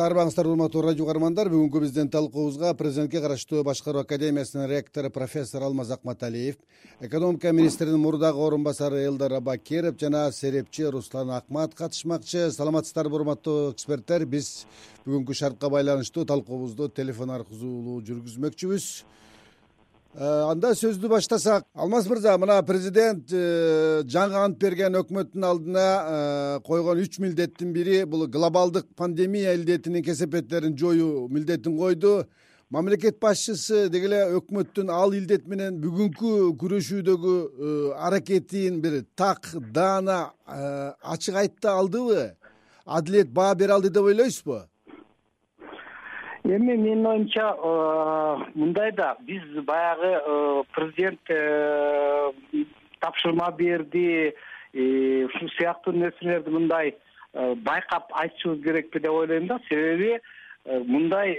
арыбаңыздар урматтуу радио каармандар бүгүнкү биздин талкуубузга президентке караштуу башкаруу академиясынын ректору профессор алмаз акматалиев экономика министринин мурдагы орун басары элдар абакиров жана серепчи руслан акмат катышмакчы. Саламатсыздарбы урматтуу эксперттер? Биз бүгүнкү шартка байланыштуу талкуубузду телефон аркылуу жүргүзмөкчүбүз анда сөздү баштасак. Алмаз мырза мына президент э, жаңы ант берген өкмөттүн алдына э, койгон үч милдеттин бири бул глобалдык пандемия илдетинин кесепеттерин жоюу милдетин койду. Мамлекет башчысы деги эле өкмөттүн ал илдет менен бүгүнкү күрөшүүдөгү аракетин бир так даана ачык айта алдыбы? Адилет баа бере алды деп ойлойсузбу эми менин оюмча э, мындай да биз баягы э, президент э, тапшырма берди ушул сыяктуу нерселерди мындай байкап айтышыбыз керекпи деп ойлойм да. Себеби мындай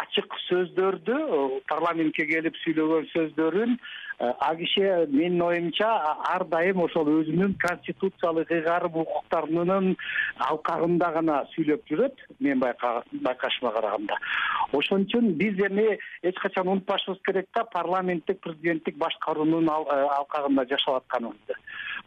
ачык сөздөрдү парламентке келип сүйлөгөн сөздөрүн ал киши менин оюмча ар дайым ошол өзүнүн конституциялык ыйгарым укуктарынын алкагында гана сүйлөп жүрөт менин байкашыма караганда. Ошон үчүн биз эми эч качан унутпашыбыз керек да парламенттик президенттик башкаруунун э, алкагында жашап атканыбызды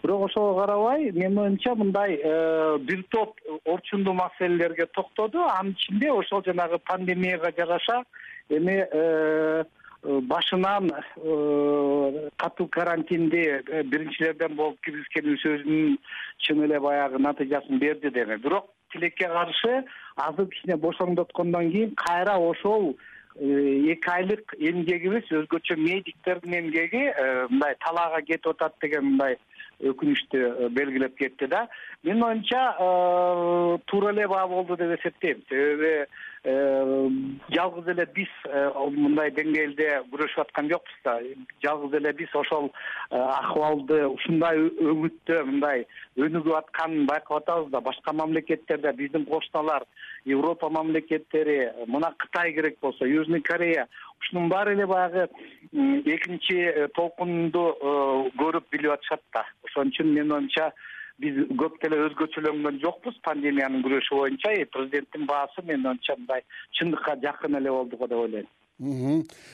бирок ошого карабай менин оюмча мындай э, бир топ орчундуу маселелерге токтоду. Анын ичинде ошол жанагы пандемияга жараша эми Э, башынан э, катуу карантинди э, биринчилерден болуп киргизгенибиз өзүнүн чын эле баягы натыйжасын берди эми бирок тилекке каршы азыр кичине бошоңдоткондон кийин кайра ошол эки айлык эмгегибиз өзгөчө медиктердин эмгеги мындай талаага кетип атат деген мындай өкүнүчтү белгилеп кетти да. Менин оюмча туура эле баа болду деп эсептейм. Себеби Э, жалгыз эле биз э, мындай деңгээлде күрөшүп аткан жокпуз да. Жалгыз эле биз ошол э, акыбалды ушундай өңүттө мындай өнүгүп атканын байкап атабыз да. Башка мамлекеттерде биздин кошуналар европа мамлекеттери мына кытай керек болсо южный корея ушунун баары эле баягы экинчи толкунду көрүп билип атышат да. Ошон үчүн менин оюмча биз көп деле өзгөчөлөнгөн жокпуз пандемиянын күрөшү боюнча президенттин баасы менин оюмча мындай чындыкка жакын эле болду го деп ойлойм.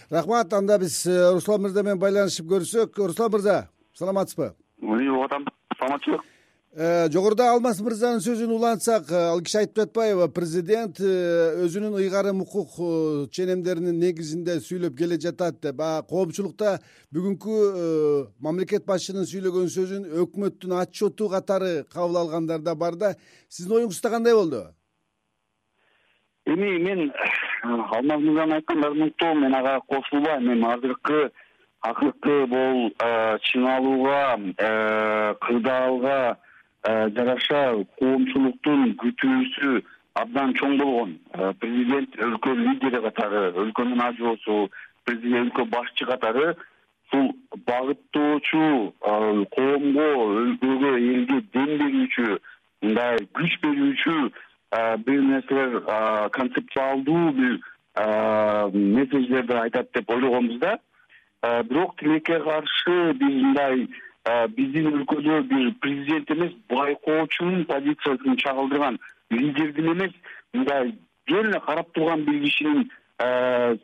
Рахмат анда биз э, руслан мырза менен байланышып көрүшсөк руслан мырза саламатсызбы? Угуп атам. Саламатчылык. Э, жогоруда алмаз мырзанын сөзүн улантсак э, ал киши айтып жатпайбы президент э, өзүнүн ыйгарым укук ченемдеринин негизинде сүйлөп келе жатат деп. А коомчулукта бүгүнкү мамлекет башчынын сүйлөгөн сөзүн өкмөттүн отчету катары кабыл алгандар да бар да. Сиздин оюңузда кандай болду? Эми мен алмаз мырзанын айткандарын уктум мен ага кошулбайм. Эми азыркы акыркы бул чыңалууга кырдаалга Э, жараша коомчулуктун күтүүсү абдан чоң болгон. Э, президент өлкө лидери катары өлкөнүн ажоосу өлкө башчы катары ушул багыттоочу э, коомго өлкөгө элге дем берүүчү мындай күч берүүчү бир нерселер концептуалдуу бир месседждерди айтат деп ойлогонбуз да. Бирок тилекке каршы биз мындай биздин өлкөдө бир президент эмес байкоочунун позициясын чагылдырган лидердин эмес мындай жөн эле карап турган бир кишинин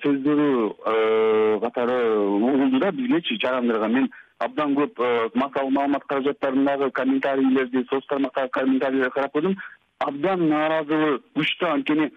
сөздөрү катары угулду да бизгечи жарандырган. Мен абдан көп массалык маалымат каражаттарындагы комментарийлерди соц тармактагы комментарийлерди карап көрдүм. Абдан нааразылык күчтүү анткени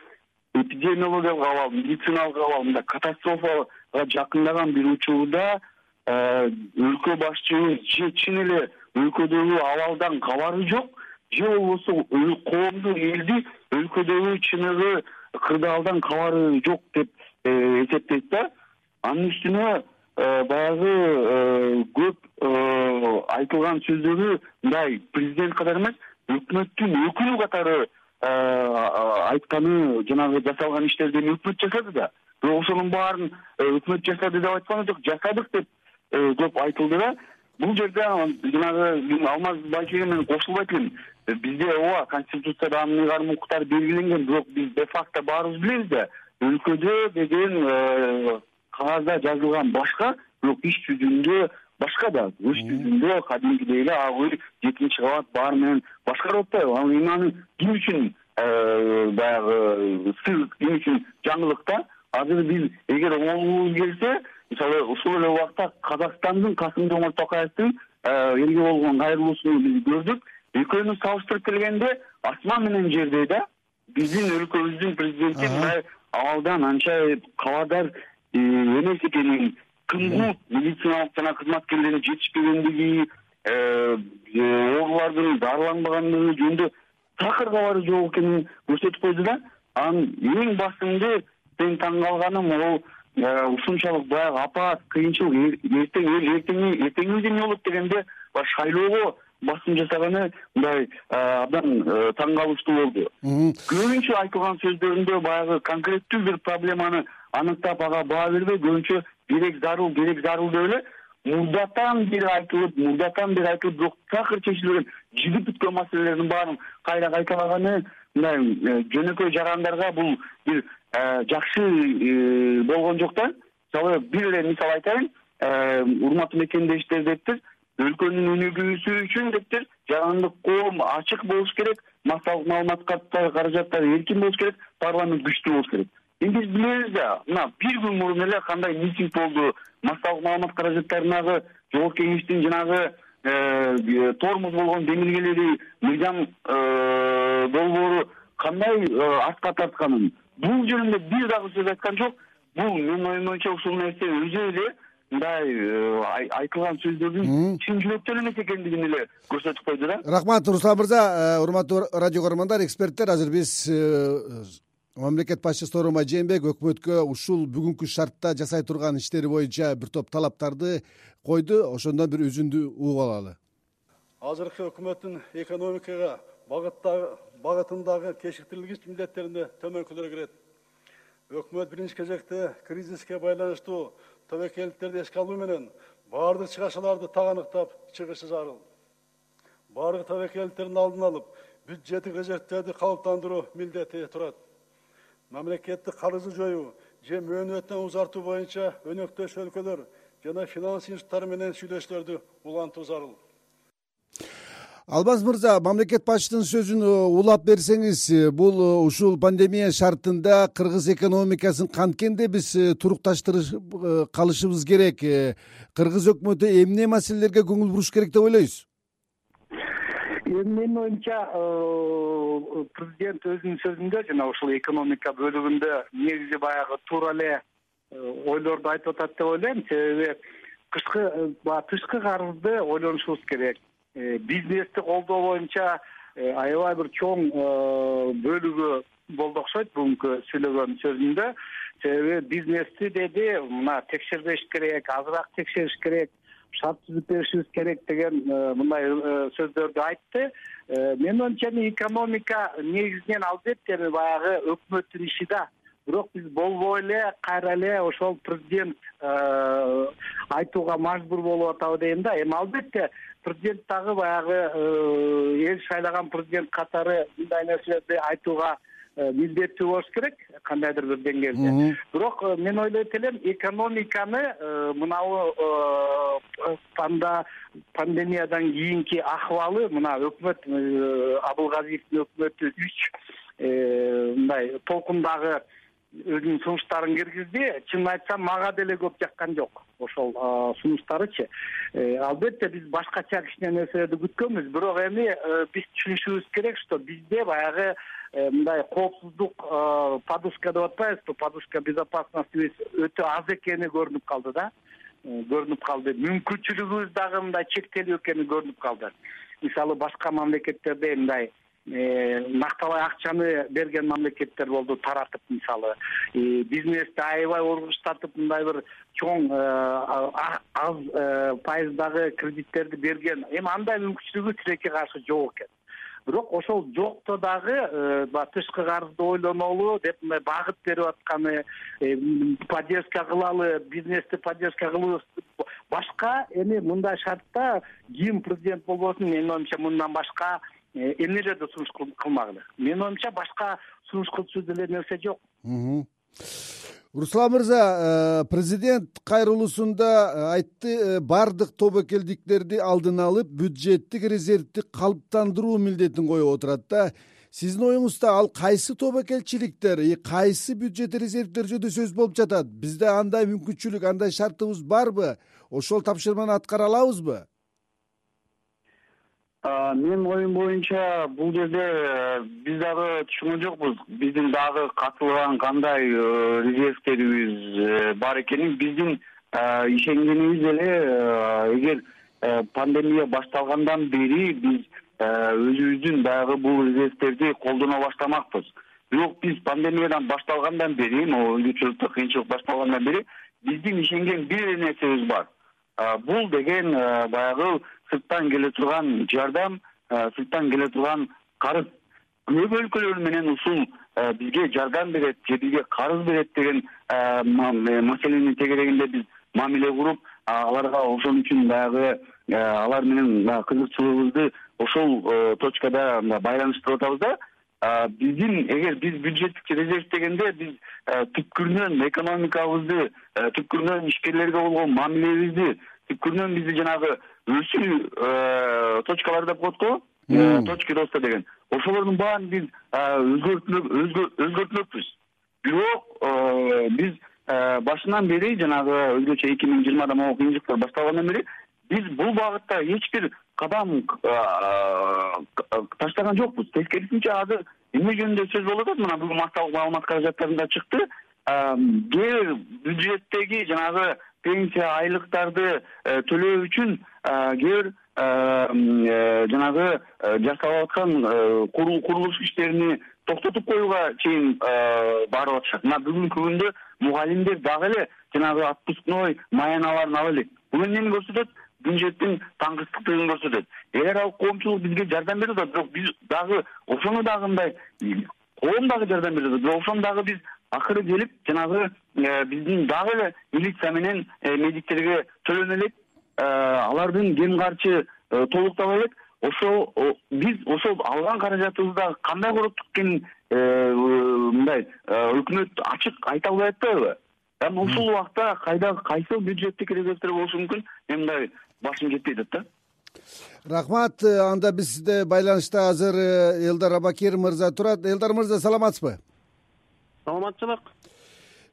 эпидемиологиялык абал медициналык абал мындай катастрофага жакындаган бир учурда Э, өлкө башчыбыз же чын эле өлкөдөгү абалдан кабары жок. Же болбосо коомду элди өлкөдөгү чыныгы кырдаалдан кабары жок деп э, эсептейт да. Анын үстүнө э, баягы көп айтылган сөздөрү мындай президент катары эмес өкмөттүн өкүлү катары айтканы жанагы жасалган иштерди эми өкмөт жасады да. Бирок ошонун баарын өкмөт жасады деп айткан жок жасадык деп Э, көп айтылды да бул жерде жанагы алмаз байкеге мен кошулбайт элем э, бизде ооба конституцияда анын ыйгарым укуктары белгиленген бирок биз де факто баарыбыз билебиз да. Өлкөдө деген э, кагазда жазылган башка бирок иш жүзүндө башка да. Иш жүзүндө кадимкидей эле ак үй жетинчи кабат баары менен башкарып атпайбы. Ал эми аны ким үчүн баягы эмне үчүн жаңылык да азыр биз эгер оңолгубуз келсе мисалы ушул эле убакта казакстандын касым жоморт токаевдин элге болгон кайрылуусун биз көрдүк. Экөөнү салыштырып келгенде асман менен жердей да биздин өлкөбүздүн президенти мындай абалдан анчайып кабардар э, эмес экенин кымгут медициналык жана кызматкерлердин жетишпегендиги э, оорулардын дарыланбагандыгы жөнүндө такыр кабары жок экенин көрсөтүп койду да. Анан эң басымды мен таң калганым ол э, ушунчалык баягы апат кыйынчылык эртең эл эртең эртеңки күндө эмне болот дегенде баягы шайлоого басым жасаганы мындай абдан таң калыштуу болду. Көбүнчө айтылган сөздөрүндө баягы конкреттүү бир проблеманы аныктап ага баа бербей көбүнчө керек зарыл керек зарыл деп эле мурдатан бери айтылып мурдатан бери айтылып бирок такыр чечилбеген жигип бүткөн маселелердин баарын кайра кайталаганы мындай э, жөнөкөй жарандарга бул бир э, жакшы э, болгон жок да. Мисалы бир эле мисал айтайын урматтуу мекендештер дептир өлкөнүн өнүгүүсү үчүн дептир жарандык коом ачык болуш керек массалык маалыматка каражаттары эркин болуш керек парламент күчтүү болуш керек эми биз билебиз да мына бир күн мурун эле кандай митинг болду массалык маалымат каражаттарынагы жогорку кеңештин жанагы э, тормоз болгон демилгелери мыйзам э, долбоору кандай э, артка тартканын бул жөнүндө бир дагы сөз айткан жок. Бул менин оюм боюнча ушул нерсе өзү эле мындай айтылган сөздөрдүн чын жүрөктөн эмес экендигин эле көрсөтүп койду да. Рахмат руслан мырза урматтуу радио көрөрмандар эксперттер азыр биз мамлекет башчысы сооронбай жээнбеков өкмөткө ушул бүгүнкү шартта жасай турган иштери боюнча бир топ талаптарды койду ошондон бир үзүндү угуп алалы. Азыркы өкмөттүн экономикага багытындагы кечиктирилгич милдеттерине төмөнкүлөр кирет өкмөт биринчи кезекте кризиске байланыштуу тобокелдиктерди эске алуу менен баардык чыгашаларды так аныктап чыгышы зарыл баардык тобокелдиктердин алдын алып бюджеттик резервтерди калыптандыруу милдети турат мамлекеттик карызды жоюу же мөөнөтүн узартуу боюнча өнөктөш өлкөлөр жана финанс институттары менен сүйлөшүүлөрдү улантуу зарыл албаз мырза мамлекет башчынын сөзүн э, улап берсеңиз э, бул э, ушул пандемия шартында кыргыз экономикасын канткенде биз турукташтырып калышыбыз керек кыргыз өкмөтү эмне маселелерге көңүл буруш керек деп ойлойсуз менин оюмча э, президент өзүнүн сөзүндө жана ушул экономика бөлүгүндө негизи баягы туура эле э, ойлорду айтып атат деп ойлойм себеби кышкы э, баягы тышкы карызды ойлонушубуз керек. Бизнести колдоо боюнча аябай бир чоң бөлүгү болду окшойт бүгүнкү сүйлөгөн сөзүндө. Себеби бизнести деди мына текшербеш керек азыраак текшериш керек шарт түзүп беришибиз керек деген э, мындай э, сөздөрдү айтты. Э, менин оюмча эми экономика негизинен албетте эми баягы өкмөттүн иши да. Бирок биз болбой эле кайра эле ошол президент айтууга мажбур болуп атабы дейм да. Эми албетте президент дагы баягы эл шайлаган президент катары мындай нерселерди айтууга милдеттүү болуш керек кандайдыр бир деңгээлде. Бирок э, мен ойлойт элем экономиканы э, мынабу пандемиядан кийинки акыбалы мына өкмөт абылгазиевдин өкмөтү үч мындай толкундагы өзүнүн сунуштарын киргизди. Чынын айтсам мага деле көп жаккан жок ошол сунуштарычы. Албетте биз башкача кичине нерселерди күткөнбүз. Бирок эми биз түшүнүшүбүз керек что бизде баягы Э, мындай коопсуздук э, подушка деп атпайбызбы подушка безопасностьбиз өтө аз экени көрүнүп калды да. Э, көрүнүп калды. Мүмкүнчүлүгүбүз дагы мындай чектелүү экени көрүнүп калды. Мисалы башка мамлекеттерде мындай нактабай акчаны берген мамлекеттер болду таратып мисалы бизнести аябай ургуштатып мындай бир чоң аз пайыздагы кредиттерди берген. Эми андай мүмкүнчүлүгү тилекке каршы жок экен бирок ошол жокто дагы э, баягы тышкы карызды ойлонолу деп мындай багыт берип атканы э, поддержка кылалы бизнести поддержка кылуу башка эми мындай шартта ким президент болбосун менин оюмча мындан башка э, эмнелерди сунуш кылмагыла менин оюмча башка сунуш кылчу деле нерсе жок руслан мырза э, президент кайрылуусунда э, айтты э, баардык тобокелдиктерди алдын алып бюджеттик резервди калыптандыруу милдетин коюп отурат да. Сиздин оюңузда ал кайсы тобокелчиликтер кайсы бюджет резервдер жөнүндө сөз болуп жатат? Бизде андай мүмкүнчүлүк андай шартыбыз барбы? Ошол тапшырманы аткара алабызбы менин оюм боюнча бул жерде э, биз дагы түшүнгөн жокпуз. Биздин дагы катылган кандай э, резервдерибиз э, бар экенин биздин ишенгенибиз эле эгер пандемия башталгандан бери биз өзүбүздүн баягы бул резервдерди колдоно баштамакпыз. Бирок биз пандемиядан башталгандан бери могу өзгөчөлүктө кыйынчылык башталгандан бери биздин ишенген бир эле нерсебиз бар. Бул деген баягы сырттан келе турган жардам сырттан келе турган карыз. Көп өлкөлөр менен ушул бизге жардам берет же бизге карыз берет деген маселенин тегерегинде биз мамиле куруп аларга ошон үчүн баягы алар менен кызыкчылыгыбызды ошол э, точкада байланыштырып атабыз да. Биздин эгер биз бюджеттик резерв дегенде биз э, түпкүрүнөн экономикабызды э, түпкүрүнөн ишкерлерге болгон мамилебизди түпкүрүнөн бизди жанагы өсүү точкалары деп коет го. Точки роста деген. Ошолордун баарын биз өзгөртмөкпүз бирок биз башынан бери жанагы өзгөчө эки миң жыйырмада могу кыйынчылыктар башталгандан бери биз бул багытта эч бир кадам таштаган жокпуз. Тескерисинче азыр эмне жөнүндө сөз болуп атат? Мына бүгүн массалык маалымат каражаттарында чыкты кээ бир бюджеттеги жанагы пенсия айлыктарды э, төлөө үчүн кээ бир э, жанагы э, жасалып аткан курулуш иштерини токтотуп коюуга чейин барып атышат. Мына бүгүнкү күндө мугалимдер дагы эле жанагы отпускной маяналарын ала элек. Бул эмнени көрсөтөт бюджеттин таңкыстыктыгын көрсөтөт. Эгер ал коомчулук бизге жардам берип атат бирок биз дагы ошону дагы мындай коом дагы жардам берип атат бирок ошону дагы биз акыры келип жанагы э, биздин дагы эле милиция менен э, медиктерге төлөнө элек э, алардын кем карчы толуктала элек ошол биз ошол алган каражатыбызды дагы кандай короттук экенин мындай өкмөт ачык айта албай атпайбы эми ушул убакта кайда кайсыл бюджеттик резервдер болушу мүмкүн? Мен мындай башым жетпей атат да. Рахмат анда бизде байланышта азыр элдар абакир мырза турат. Элдар мырза саламатсызбы саламатчылык.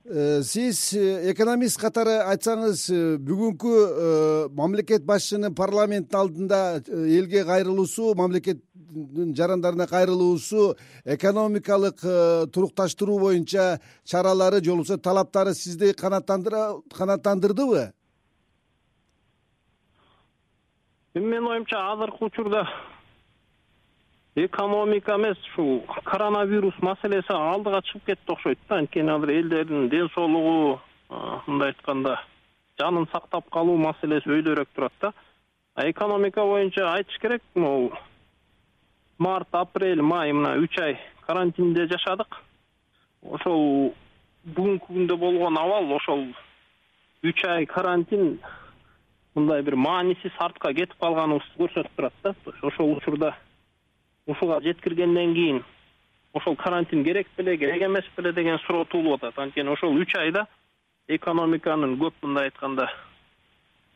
Э, сиз э, экономист катары айтсаңыз бүгүнкү мамлекет башчынын парламенттин алдында элге кайрылуусу мамлекеттин жарандарына кайрылуусу экономикалык турукташтыруу боюнча чаралары же болбосо талаптары сизди канааттандырдыбы? Эми менин оюмча азыркы учурда экономика эмес ушул коронавирус маселеси алдыга чыгып кетти окшойт да. Анткени азыр элдердин ден соолугу мындай айтканда жанын сактап калуу маселеси өйдөрөөк турат да. А экономика боюнча айтыш керек могу март апрель май мына үч ай карантинде жашадык. Ошол бүгүнкү күндө болгон абал ошол үч ай карантин мындай бир маанисиз артка кетип калганыбызды көрсөтүп турат да. Ошол учурда ушуга жеткиргенден кийин ошол карантин керек беле керек эмес беле деген суроо туулуп атат. Анткени ошол үч айда экономиканын көп мындай айтканда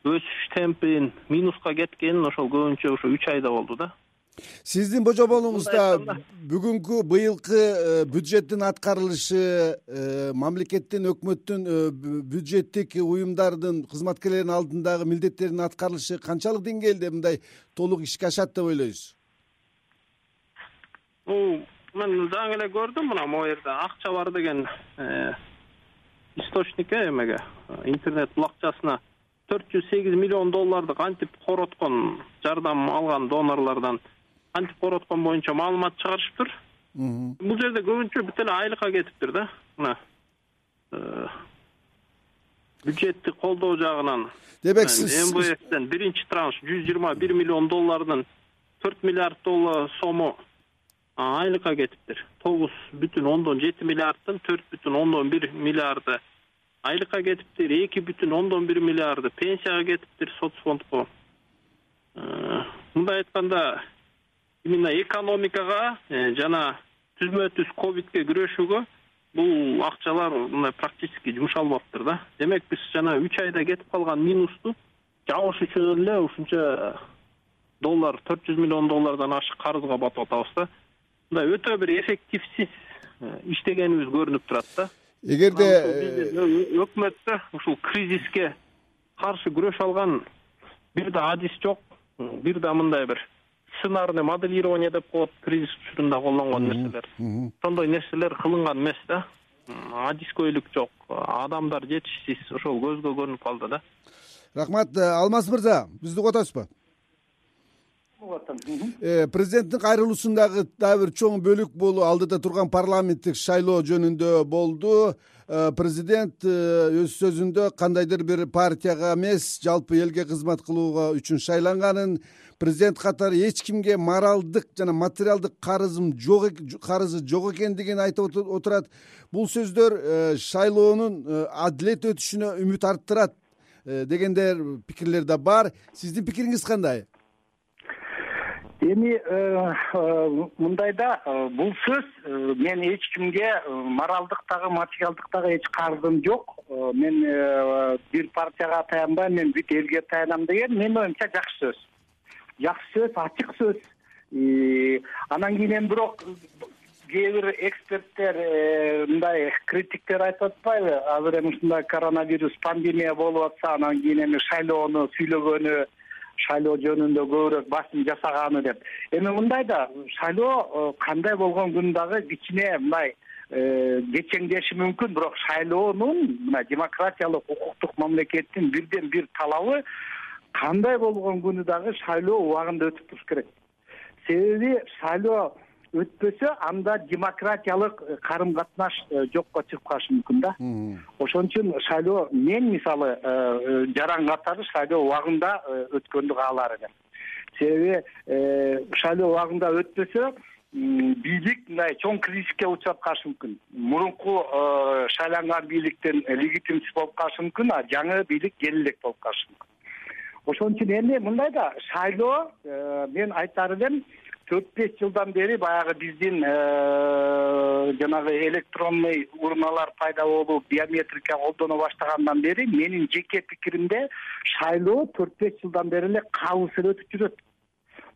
өсүш темпин минуска кеткенин ошол көбүнчө ошо үч айда болду да. Сиздин божомолуңузда бүгүнкү быйылкы э, бюджеттин аткарылышы э, мамлекеттин өкмөттүн э, бюджеттик уюмдардын кызматкерлеринин алдындагы милдеттердин аткарылышы канчалык деңгээлде мындай толук ишке ашат деп ойлойсуз бул мен жаңы эле көрдүм мына могу жерде акча бар деген источникке эмеге интернет булакчасына төрт жүз сегиз миллион долларды кантип короткон жардам алган донорлордон кантип короткон боюнча маалымат чыгарышыптыр бул жерде көбүнчө бүт эле айлыкка кетиптир да мына э, бюджеттик колдоо жагынан. Демек сиз мвфтен биринчи транш жүз жыйырма бир миллион доллардын төрт миллиард доллар сому айлыкка кетиптир. Тогуз бүтүн ондон жети миллиарддын төрт бүтүн ондон бир миллиарды. Айлыкка кетиптир. Эки бүтүн ондон бир миллиарды пенсияга кетиптир соц фондко э, мындай айтканда именно экономикага э, жана түзмө түз ковидке күрөшүүгө бул акчалар мындай практически жумшалбаптыр да. Демек биз жана үч айда кетип калган минусту жабыш үчүн эле ушунча доллар төрт жүз миллион доллардан ашык карызга батып атабыз да мындай өтө бир эффективсиз иштегенибиз көрүнүп турат да. Эгерде биздин өкмөттө ушул кризиске каршы күрөшө алган бир да адис жок бир да мындай бир сценарный моделирование деп коет кризис учурунда колдонгон нерселер. Ошондой нерселер кылынган эмес да. Адискөйлүк жок адамдар жетишсиз ошол көзгө көрүнүп калды да. Рахмат алмаз мырза бизди угуп атасызбы э, президенттин кайрылуусундагы дагы бир чоң бөлүк бул алдыда турган парламенттик шайлоо жөнүндө болду. Э, президент э, өз сөзүндө кандайдыр бир партияга эмес жалпы элге кызмат кылууга үчүн шайланганын. Президент катары эч кимге моралдык жана материалдык карызым жок карызы жок экендигин айтып отурат. Бул сөздөр шайлоонун адилет өтүшүнө үмүт арттырат дегендер пикирлер да бар. Сиздин пикириңиз кандай эми э, э, мындай да э, бул сөз мен эч кимге моралдык дагы материалдык дагы эч карызым жок. Мен бир партияга таянбайм мен бүт элге таянам деген менин оюмча жакшы сөз. Жакшы сөз ачык сөз. Анан кийин эми бирок кээ бир эксперттер мындай критиктер айтып атпайбы. Азыр эми ушундай коронавирус пандемия болуп атса анан кийин эми шайлоону сүйлөгөнү шайлоо жөнүндө көбүрөөк басым жасаганы деп. Эми мындай да шайлоо э, кандай болгон күнү дагы кичине мындай э, кечеңдеши мүмкүн. Бирок шайлоонун мына демократиялык укуктук мамлекеттин бирден бир талабы кандай болгон күнү дагы шайлоо убагында өтүп туруш керек. Себеби шайлоо өтпөсө анда демократиялык э, карым катнаш э, жокко чыгып калышы мүмкүн да. Ошон үчүн шайлоо мен мисалы э, жаран катары шайлоо убагында өткөндү каалар элем себеби шайлоо убагында өтпөсө бийлик мындай чоң кризиске учурап калышы мүмкүн. Мурунку шайланган бийликтин легитимсиз болуп калышы мүмкүн а жаңы бийлик кел элек болуп калышы мүмкүн. Ошон үчүн эми мындай да шайлоо мен айтаар элем төрт беш жылдан бери баягы биздин э, жанагы электронный урналар пайда болуп биометрика колдоно баштагандан бери менин жеке пикиримде шайлоо төрт беш жылдан бери эле калыс эле өтүп жүрөт.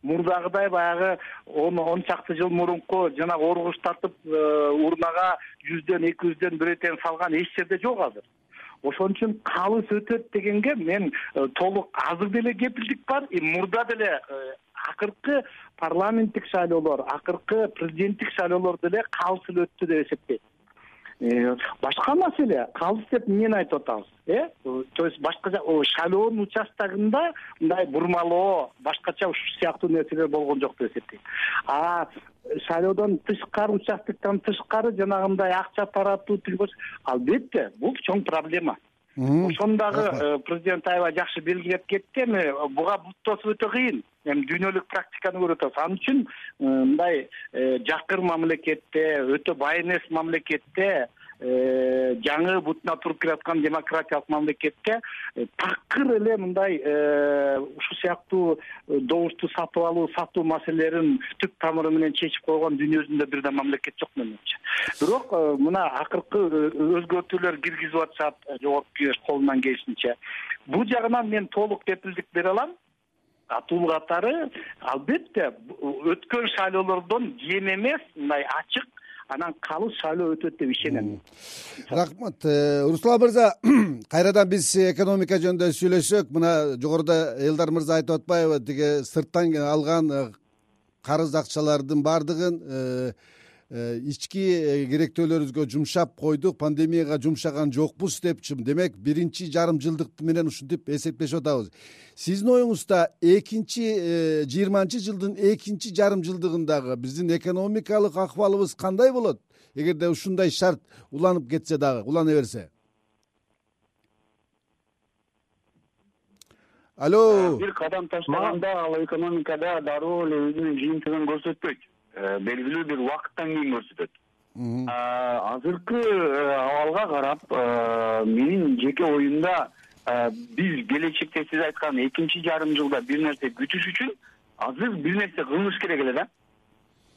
Мурдагыдай баягы он он чакты жыл мурунку жанагы оргуш тартып э, урнага жүздөн эки жүздөн бюллетень салган эч жерде жок азыр. Ошон үчүн калыс өтөт дегенге мен э, толук азыр деле кепилдик бар и мурда деле акыркы парламенттик шайлоолор акыркы президенттик шайлоолор деле калыс эле өттү деп эсептейм э, башка маселе калыс деп эмнени айтып атабыз? Э то есть башкача шайлоонун участогунда мындай бурмалоо башкача ушул сыяктуу нерселер болгон жок деп эсептейм а шайлоодон тышкары участоктон тышкары жанагындай акча таратуу албетте бул чоң проблема ошону дагы э, президент аябай жакшы белгилеп кетти эми буга бут тосуп өтө кыйын. Эми дүйнөлүк практиканы көрүп атабыз ал үчүн э, мындай э, жакыр мамлекетте өтө бай эмес мамлекетте жаңы бутуна туруп келаткан демократиялык мамлекетте э, такыр эле мындай э, ушул сыяктуу добушту сатып алуу сатуу маселелерин түп тамыры менен чечип койгон дүйнө жүзүндө бир да мамлекет жок менин оюмча бирок мына акыркы өзгөртүүлөр киргизип атышат жогорку кеңеш колунан келишинче бул жагынан мен толук кепилдик бере алам. Бул катары албетте өткөн шайлоолордон кем эмес мындай ачык анан калыс шайлоо өтөт деп ишенем. Рахмат. Э, руслан мырза кайрадан биз экономика жөнүндө сүйлөшсөк. Мына жогоруда элдар мырза айтып атпайбы тиги сырттан алган э, карыз акчалардын баардыгын э, Э, ички э, керектөөлөрүбүзгө жумшап койдук пандемияга жумшаган жокпуз депчи демек биринчи жарым жылдык менен ушинтип эсептешип атабыз. Сиздин оюңузда экинчи э, жыйырманчы жылдын экинчи жарым жылдыгындагы биздин экономикалык акыбалыбыз кандай болот? Эгерде ушундай шарт уланып кетсе дагы улана берсе. Алло! Бир кадам таштаганда ал экономикада дароо эле өзүнүн жыйынтыгын көрсөтпөйт. Э, белгилүү бир убакыттан кийин көрсөтөт. Азыркы э, абалга карап э, менин жеке оюмда биз келечекте сиз айткан экинчи жарым жылда бир нерсе күтүш үчүн азыр бир нерсе кылыныш керек эле да.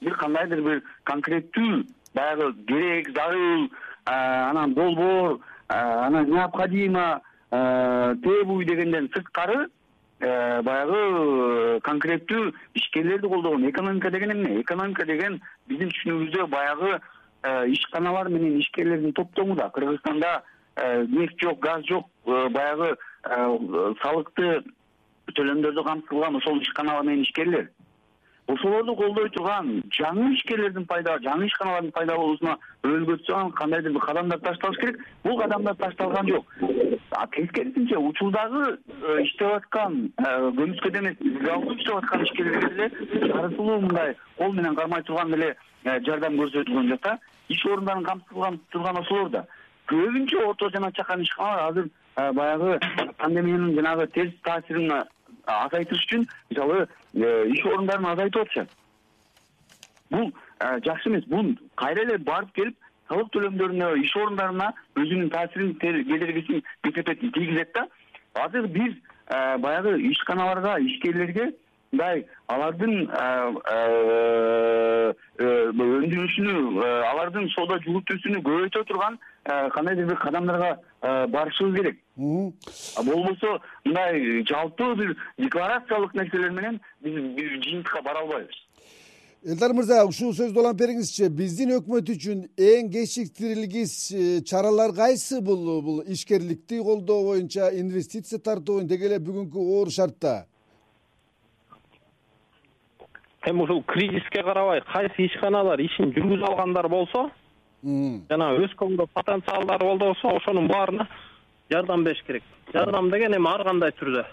Бир кандайдыр бир конкреттүү баягы керек зарыл анан долбоор анан необходимо требую дегенден сырткары баягы конкреттүү ишкерлерди колдогон. Экономика деген эмне? Экономика деген биздин түшүнүгүбүздө баягы ишканалар менен ишкерлердин топтому да. Кыргызстанда нефть жок газ жок баягы салыкты төлөмдөрдү камсыз кылган ошол ишканалар менен ишкерлер. Ошолорду колдой турган жаңы ишкерлердин пайда жаңы ишканалардын пайда болуусуна түшкөн кандайдыр бир кадамдар ташталыш керек. Бул кадамдар ташталган жок тескерисинче учурдагы э, иштеп аткан э, көмүскөдө эмес легалдуу иштеп аткан ишкерлерге деле дарысылуу мындай кол менен кармай турган эле э, жардам көрсөтүлгөн жок да. Иш орундарын камсыз кылган турган ошолор да. Көбүнчө орто жана чакан ишканалар азыр баягы пандемиянын жанагы терс таасирин азайтыш үчүн мисалы иш орундарын азайтып атышат. Бул жакшы эмес. Бул кайра эле барып келип салык төлөмдөрүнө иш орундарына өзүнүн таасирин кедергисин кесепетин тийгизет да. Азыр биз э, баягы ишканаларга ишкерлерге мындай алардын өндүрүшүнү алардын соода жүгүртүүсүнү көбөйтө турган кандайдыр бир кадамдарга барышыбыз керек. Болбосо мындай жалпы бир декларациялык нерселер менен биз бир жыйынтыкка бара албайбыз элдар мырза ушул сөздү улант бериңизчи биздин өкмөт үчүн эң кечиктирилгис э, чаралар кайсы бул бул ишкерликти колдоо боюнча инвестиция тартуу деги эле бүгүнкү оор шартта. Эми ушул кризиске карабай кайсы ишканалар ишин жүргүзө алгандар болсо жанагы өскөнгө потенциалдары болсо ошонун баарына жардам бериш керек. Жардам деген эми ар кандай түрдө.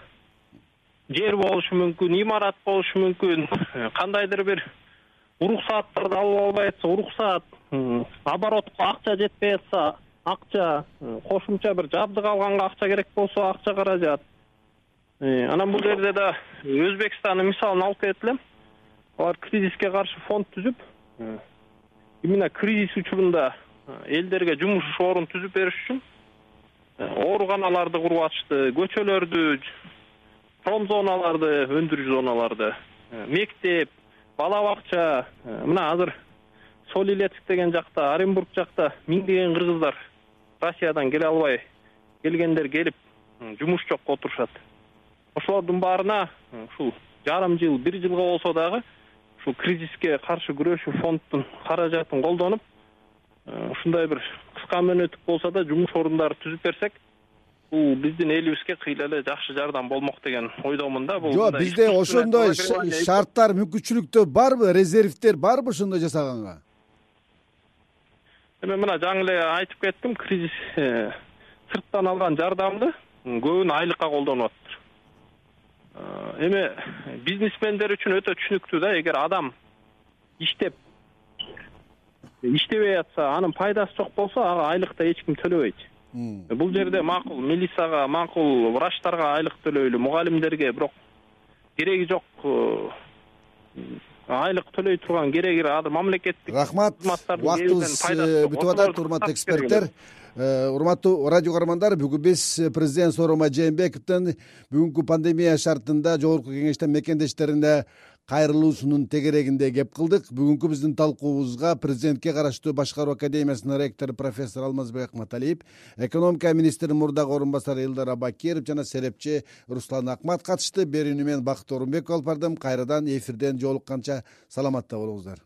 Жер болушу мүмкүн имарат болушу мүмкүн кандайдыр бир уруксааттарды алып албай атса уруксаат оборотко акча жетпей атса акча кошумча бир жабдык алганга акча керек болсо акча каражат. Э, анан бул жерде да өзбекстандын мисалын алып кетет элем алар кризиске каршы фонд түзүп именно кризис учурунда э, элдерге жумуш орун түзүп бериш үчүн э, ооруканаларды куруп атышты көчөлөрдү промзоналарды өндүрүш зоналарды мектеп бала бакча мына азыр солилецк деген жакта оренбург жакта миңдеген кыргыздар россиядан келе албай келгендер келип жумуш жок отурушат. Ошолордун баарына ушул жарым жыл бир жылга болсо дагы ушул кризиске каршы күрөшүү фонддун каражатын колдонуп э, ушундай бир кыска мөөнөттүк болсо да жумуш орундары түзүп берсек бул биздин элибизге кыйла эле жакшы жардам болмок деген ойдомун да бул жок бизде ошондой шарттар мүмкүнчүлүктөр барбы резервдер барбы ошондой жасаганга? Эми мына жаңы эле айтып кеттим кризис э, сырттан алган жардамды көбүн айлыкка колдонуп атат Э, эми бизнесмендер үчүн өтө түшүнүктүү да эгер адам иштеп иштебей атса анын пайдасы жок болсо ага айлык да эч ким төлөбөйт бул жерде макул милицияга макул врачтарга айлык төлөйлү мугалимдерге бирок кереги жок э, айлык төлөй турган кереги азыр мамлекеттик рахмат. убактыбыз э, бүтүп атат урматтуу эксперттер Э, урматтуу радио каармандар бүгүн биз президент сооронбай жээнбековдун бүгүнкү пандемия шартында жогорку кеңештин мекендештерине кайрылуусунун тегерегинде кеп кылдык. Бүгүнкү биздин талкуубузга президентке караштуу башкаруу академиясынын ректору профессор алмазбек акматалиев экономика министринин мурдагы орун басары элдар абакиров жана серепчи руслан акмат катышты. Берүүнү мен бакыт оорунбеков алып бардым кайрадан эфирден жолукканча саламатта болуңуздар